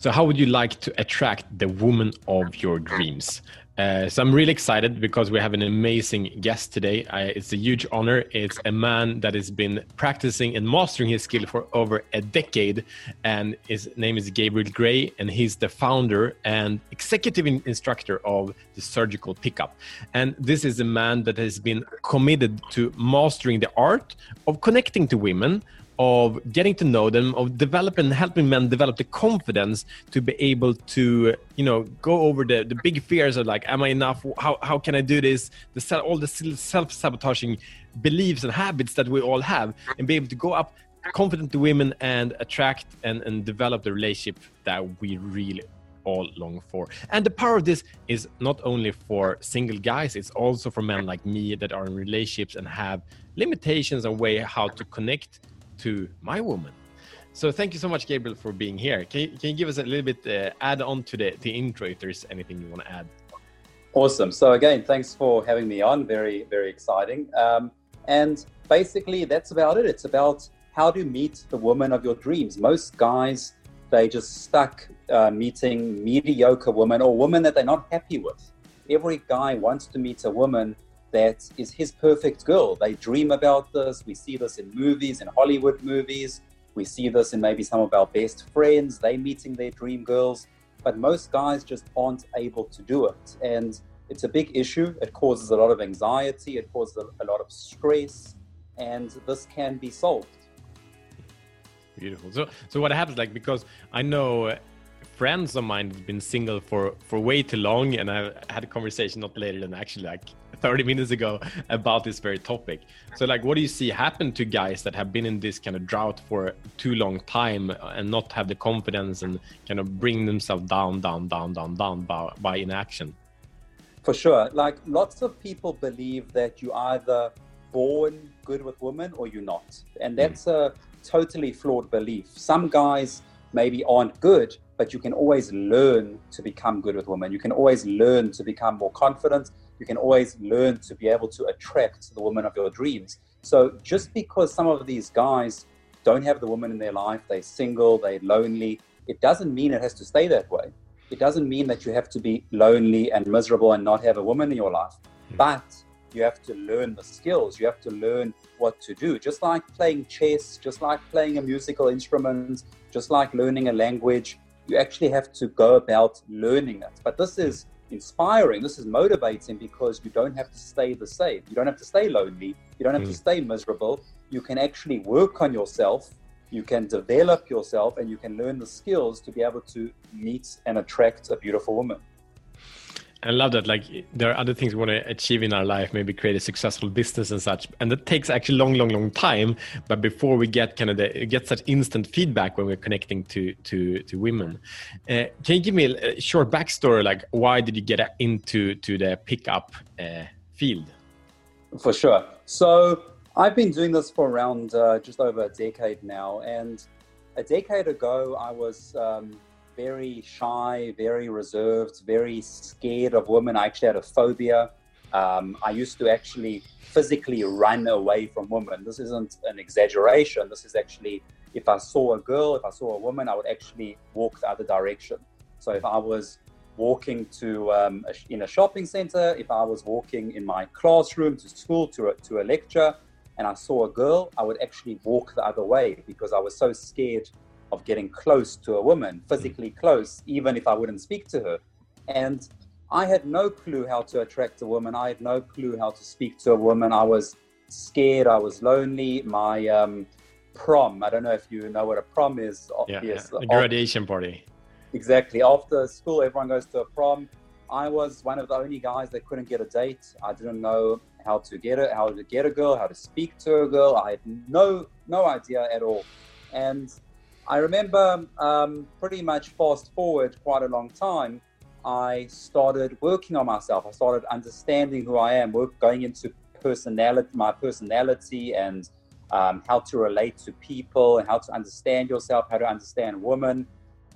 So, how would you like to attract the woman of your dreams? Uh, so I'm really excited because we have an amazing guest today. it's a huge honor. It's a man that has been practicing and mastering his skill for over a decade, and his name is Gabriel Gray, and he's the founder and executive instructor of the Surgical Pickup. And this is a man that has been committed to mastering the art of connecting to women of getting to know them, of developing, helping men develop the confidence to be able to, you know, go over the, the big fears of like, am I enough? How, how can I do this? The all the self-sabotaging beliefs and habits that we all have, and be able to go up confident to women and attract and, and develop the relationship that we really all long for. And the power of this is not only for single guys, it's also for men like me that are in relationships and have limitations on way how to connect to my woman. So thank you so much, Gabriel, for being here. Can you, can you give us a little bit uh, add on to the, the intro if there's anything you want to add? Awesome. So again, thanks for having me on. Very, very exciting. Um, and basically, that's about it. It's about how to meet the woman of your dreams. Most guys, they just stuck uh, meeting mediocre women or women that they're not happy with. Every guy wants to meet a woman that is his perfect girl. They dream about this. We see this in movies, in Hollywood movies. We see this in maybe some of our best friends, they meeting their dream girls. But most guys just aren't able to do it. And it's a big issue. It causes a lot of anxiety, it causes a, a lot of stress, and this can be solved. Beautiful. So, so what happens, like, because I know friends of mine have been single for for way too long, and I had a conversation not later than actually like 30 minutes ago about this very topic. So, like, what do you see happen to guys that have been in this kind of drought for too long time and not have the confidence and kind of bring themselves down, down, down, down, down by, by inaction? For sure. Like, lots of people believe that you either born good with women or you're not. And hmm. that's a totally flawed belief. Some guys maybe aren't good, but you can always learn to become good with women. You can always learn to become more confident you can always learn to be able to attract the woman of your dreams. So just because some of these guys don't have the woman in their life, they're single, they're lonely, it doesn't mean it has to stay that way. It doesn't mean that you have to be lonely and miserable and not have a woman in your life. Hmm. But you have to learn the skills. You have to learn what to do. Just like playing chess, just like playing a musical instrument, just like learning a language, you actually have to go about learning it. But this is inspiring. This is motivating because you don't have to stay the same. You don't have to stay lonely. You don't have mm. to stay miserable. You can actually work on yourself. You can develop yourself and you can learn the skills to be able to meet and attract a beautiful woman. I love that. Like there are other things we want to achieve in our life, maybe create a successful business and such, and that takes actually long, long, long time. But before we get kind of the get such instant feedback when we're connecting to to to women, uh, can you give me a short backstory? Like why did you get into to the pickup uh, field? For sure. So I've been doing this for around uh, just over a decade now, and a decade ago I was. Um, very shy, very reserved, very scared of women. I actually had a phobia. Um, I used to actually physically run away from women. This isn't an exaggeration. This is actually, if I saw a girl, if I saw a woman, I would actually walk the other direction. So if I was walking to um, a, in a shopping center, if I was walking in my classroom to school to a, to a lecture, and I saw a girl, I would actually walk the other way because I was so scared of getting close to a woman, physically close, even if I wouldn't speak to her. And I had no clue how to attract a woman. I had no clue how to speak to a woman. I was scared. I was lonely. My um, prom, I don't know if you know what a prom is. Yeah, yes, yeah. a graduation party. Exactly. After school, everyone goes to a prom. I was one of the only guys that couldn't get a date. I didn't know how to get it, how to get a girl, how to speak to a girl. I had no no idea at all. And I remember um, pretty much fast forward quite a long time. I started working on myself. I started understanding who I am, work, going into personality, my personality, and um, how to relate to people, and how to understand yourself, how to understand women.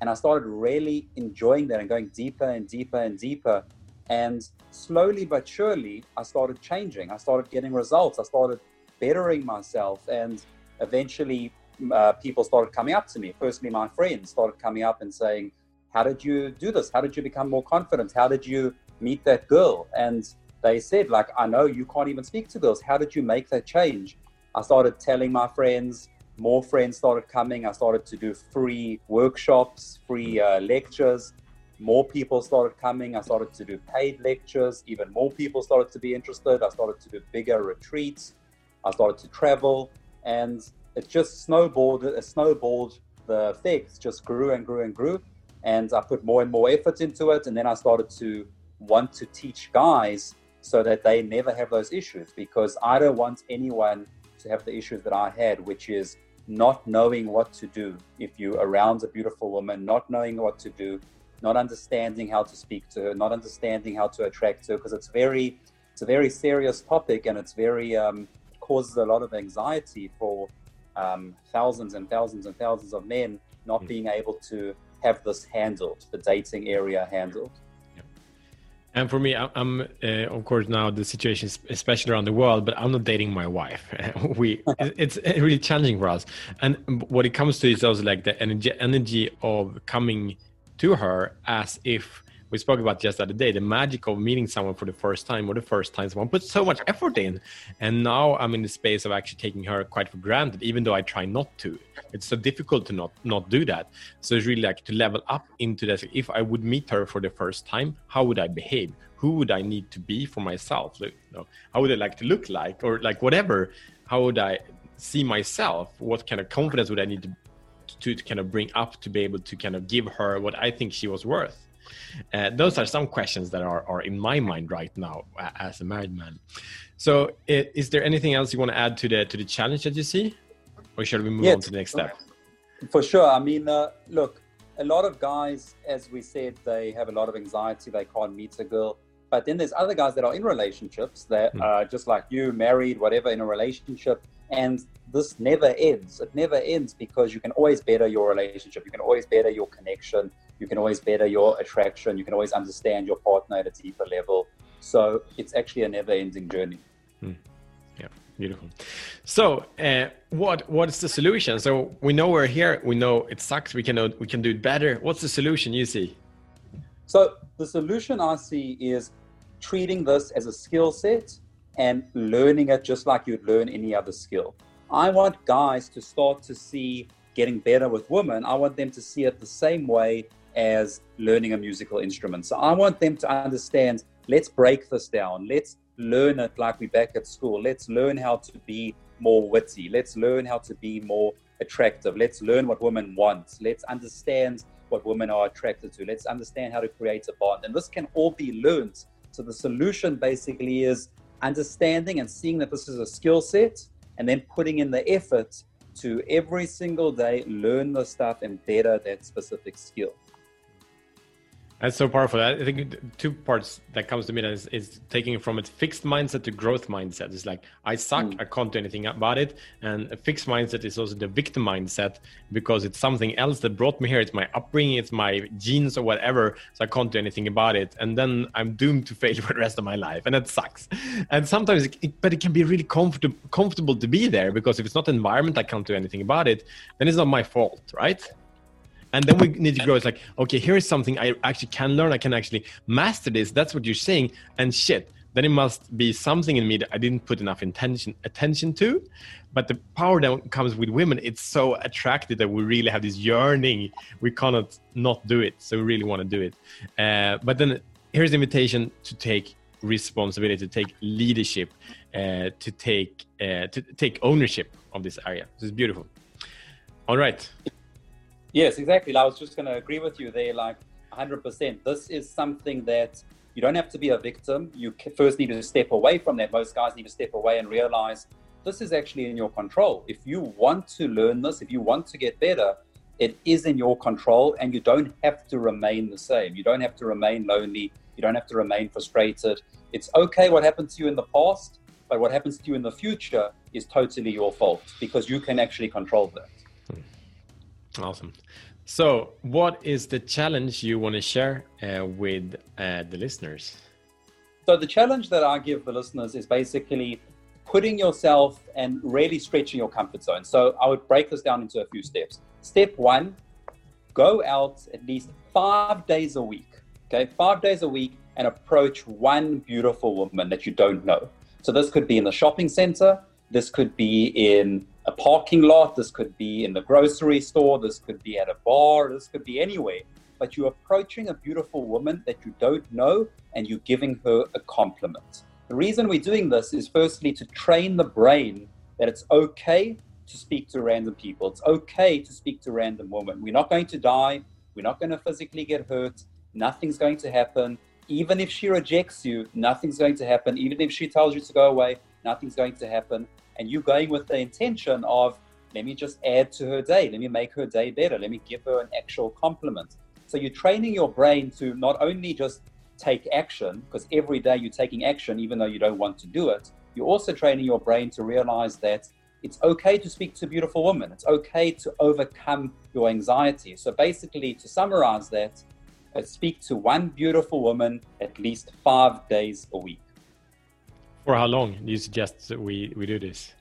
And I started really enjoying that and going deeper and deeper and deeper. And slowly but surely, I started changing. I started getting results. I started bettering myself, and eventually uh, people started coming up to me. Firstly, my friends started coming up and saying, how did you do this? How did you become more confident? How did you meet that girl? And they said, like, I know you can't even speak to girls. How did you make that change? I started telling my friends, more friends started coming. I started to do free workshops, free uh, lectures. More people started coming. I started to do paid lectures. Even more people started to be interested. I started to do bigger retreats. I started to travel. And it just snowballed, it snowballed. The effects just grew and grew and grew and I put more and more effort into it. And then I started to want to teach guys so that they never have those issues because I don't want anyone to have the issues that I had, which is not knowing what to do if you're around a beautiful woman, not knowing what to do, not understanding how to speak to her, not understanding how to attract her, because it's very, it's a very serious topic and it's very um, causes a lot of anxiety for um, thousands and thousands and thousands of men not mm. being able to have this handled, the dating area handled. And for me, I'm uh, of course now the situation, is especially around the world, but I'm not dating my wife. we it's really challenging for us. And what it comes to is also like the energy energy of coming to her as if we spoke about just the other day the magic of meeting someone for the first time or the first time someone puts so much effort in. And now i'm in the space of actually taking her quite for granted even though i try not to. It's so difficult to not not do that. So it's really like to level up into that if i would meet her for the first time how would i behave? Who would i need to be for myself? You know, how would i like to look like? Or like whatever how would i see myself? What kind of confidence would i need to to, to kind of bring up to be able to kind of give her what i think she was worth uh, those are some questions that are, are in my mind right now uh, as a married man. So, is there anything else you want to add to the to the challenge that you see, or shall we move yes, on to the next step? For sure. I mean, uh, look, a lot of guys, as we said, they have a lot of anxiety. They can't meet a girl. But then there's other guys that are in relationships that mm. are just like you, married, whatever, in a relationship, and this never ends. It never ends because you can always better your relationship. You can always better your connection you can always better your attraction. You can always understand your partner at a deeper level. So it's actually a never-ending journey. Hmm. Yeah, beautiful. So, uh, what what is the solution? So we know we're here. We know it sucks. We can we can do it better. What's the solution you see? So the solution I see is treating this as a skill set and learning it just like you'd learn any other skill. I want guys to start to see getting better with women. I want them to see it the same way as learning a musical instrument. So I want them to understand let's break this down. Let's learn it like we're back at school. Let's learn how to be more witty. Let's learn how to be more attractive. Let's learn what women want. Let's understand what women are attracted to. Let's understand how to create a bond. And this can all be learned. So the solution basically is understanding and seeing that this is a skill set and then putting in the effort to every single day learn the stuff and better that specific skill. That's so powerful. I think two parts that comes to me is, is taking from a fixed mindset to growth mindset. It's like I suck, mm. I can't do anything about it. And a fixed mindset is also the victim mindset because it's something else that brought me here. It's my upbringing, it's my genes or whatever. So I can't do anything about it. And then I'm doomed to fail for the rest of my life, and that sucks. And sometimes, it, but it can be really comfortable comfortable to be there because if it's not the environment, I can't do anything about it. Then it's not my fault, right? And then we need to grow it's like okay here is something i actually can learn i can actually master this that's what you're saying and shit then it must be something in me that i didn't put enough attention attention to. But the power that comes with women it's so attractive that we really have this yearning. We cannot not do it so we really want to do it. Uh, but then here's the invitation to take responsibility to take leadership uh, to take uh, to take ownership of this area. This is beautiful. All right Yes, exactly. I was just going to agree with you there, like 100%. This is something that you don't have to be a victim. You first need to step away from that. Most guys need to step away and realize this is actually in your control. If you want to learn this, if you want to get better, it is in your control and you don't have to remain the same. You don't have to remain lonely. You don't have to remain frustrated. It's okay what happened to you in the past, but what happens to you in the future is totally your fault because you can actually control that. Awesome. So, what is the challenge you want to share uh, with uh, the listeners? So, the challenge that I give the listeners is basically putting yourself and really stretching your comfort zone. So, I would break this down into a few steps. Step one, go out at least five days a week. Okay, five days a week and approach one beautiful woman that you don't know. So this could be in the shopping center, this could be in a parking lot, this could be in the grocery store, this could be at a bar, this could be anywhere. But you're approaching a beautiful woman that you don't know and you're giving her a compliment. The reason we're doing this is firstly to train the brain that it's okay to speak to random people. It's okay to speak to random women. We're not going to die. We're not going to physically get hurt. Nothing's going to happen. Even if she rejects you, nothing's going to happen. Even if she tells you to go away, nothing's going to happen. And you're going with the intention of, let me just add to her day. Let me make her day better. Let me give her an actual compliment. So you're training your brain to not only just take action, because every day you're taking action, even though you don't want to do it, you're also training your brain to realize that it's okay to speak to a beautiful woman. It's okay to overcome your anxiety. So basically, to summarize that, uh, speak to one beautiful woman at least five days a week. For how long do you suggest we, we do this?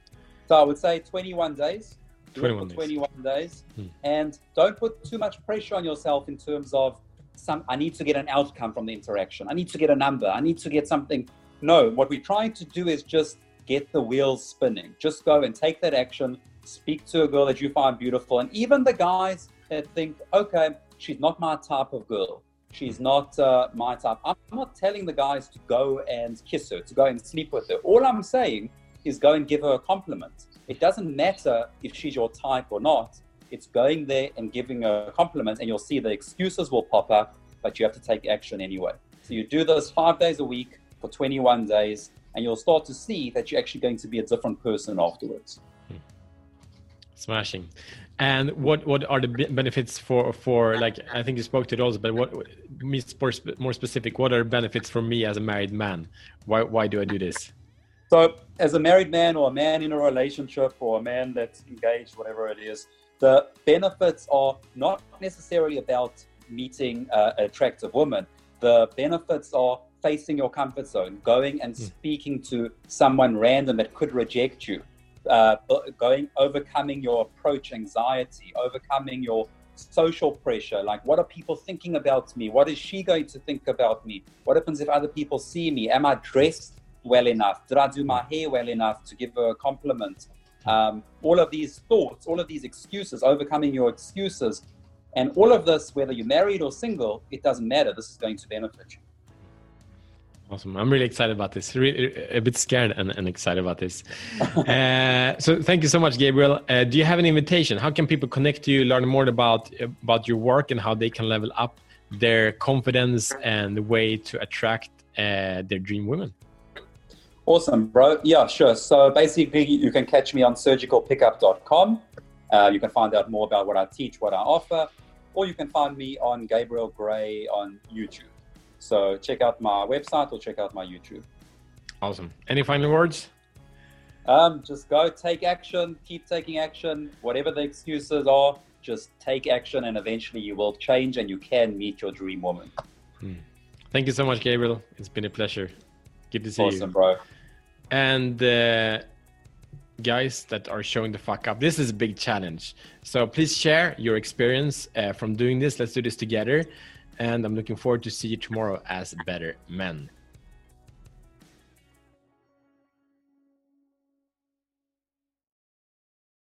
So I would say 21 days. 21 days. 21 days. Hmm. And don't put too much pressure on yourself in terms of some, I need to get an outcome from the interaction. I need to get a number. I need to get something. No, what we're trying to do is just get the wheels spinning. Just go and take that action. Speak to a girl that you find beautiful. And even the guys that think, okay, she's not my type of girl. She's not uh, my type. I'm not telling the guys to go and kiss her, to go and sleep with her. All I'm saying is go and give her a compliment. It doesn't matter if she's your type or not. It's going there and giving her a compliment, and you'll see the excuses will pop up, but you have to take action anyway. So you do this five days a week for 21 days, and you'll start to see that you're actually going to be a different person afterwards. Smashing. And what what are the benefits for for like I think you spoke to it also, but what me more, more specific? What are benefits for me as a married man? Why why do I do this? So, as a married man or a man in a relationship or a man that's engaged, whatever it is, the benefits are not necessarily about meeting uh, an attractive woman. The benefits are facing your comfort zone, going and mm. speaking to someone random that could reject you, uh, going, overcoming your approach anxiety, overcoming your social pressure. Like, what are people thinking about me? What is she going to think about me? What happens if other people see me? Am I dressed well enough? Did I do my hair well enough to give her a compliment? Um, all of these thoughts, all of these excuses, overcoming your excuses, and all of this, whether you're married or single, it doesn't matter. This is going to benefit you. Awesome. I'm really excited about this. Really, a bit scared and, and excited about this. uh, so thank you so much, Gabriel. Uh, do you have an invitation? How can people connect to you, learn more about about your work and how they can level up their confidence and the way to attract uh, their dream women? Awesome, bro. Yeah, sure. So basically, you can catch me on surgicalpickup.com. Uh, you can find out more about what I teach, what I offer, or you can find me on Gabriel Gray on YouTube. So check out my website or check out my YouTube. Awesome. Any final words? Um, just go take action, keep taking action, whatever the excuses are, just take action and eventually you will change and you can meet your dream woman. Hmm. Thank you so much, Gabriel. It's been a pleasure. Good to see awesome, you. Awesome, bro. And uh, guys that are showing the fuck up, this is a big challenge. So please share your experience uh, from doing this. Let's do this together and I'm looking forward to see you tomorrow as better men.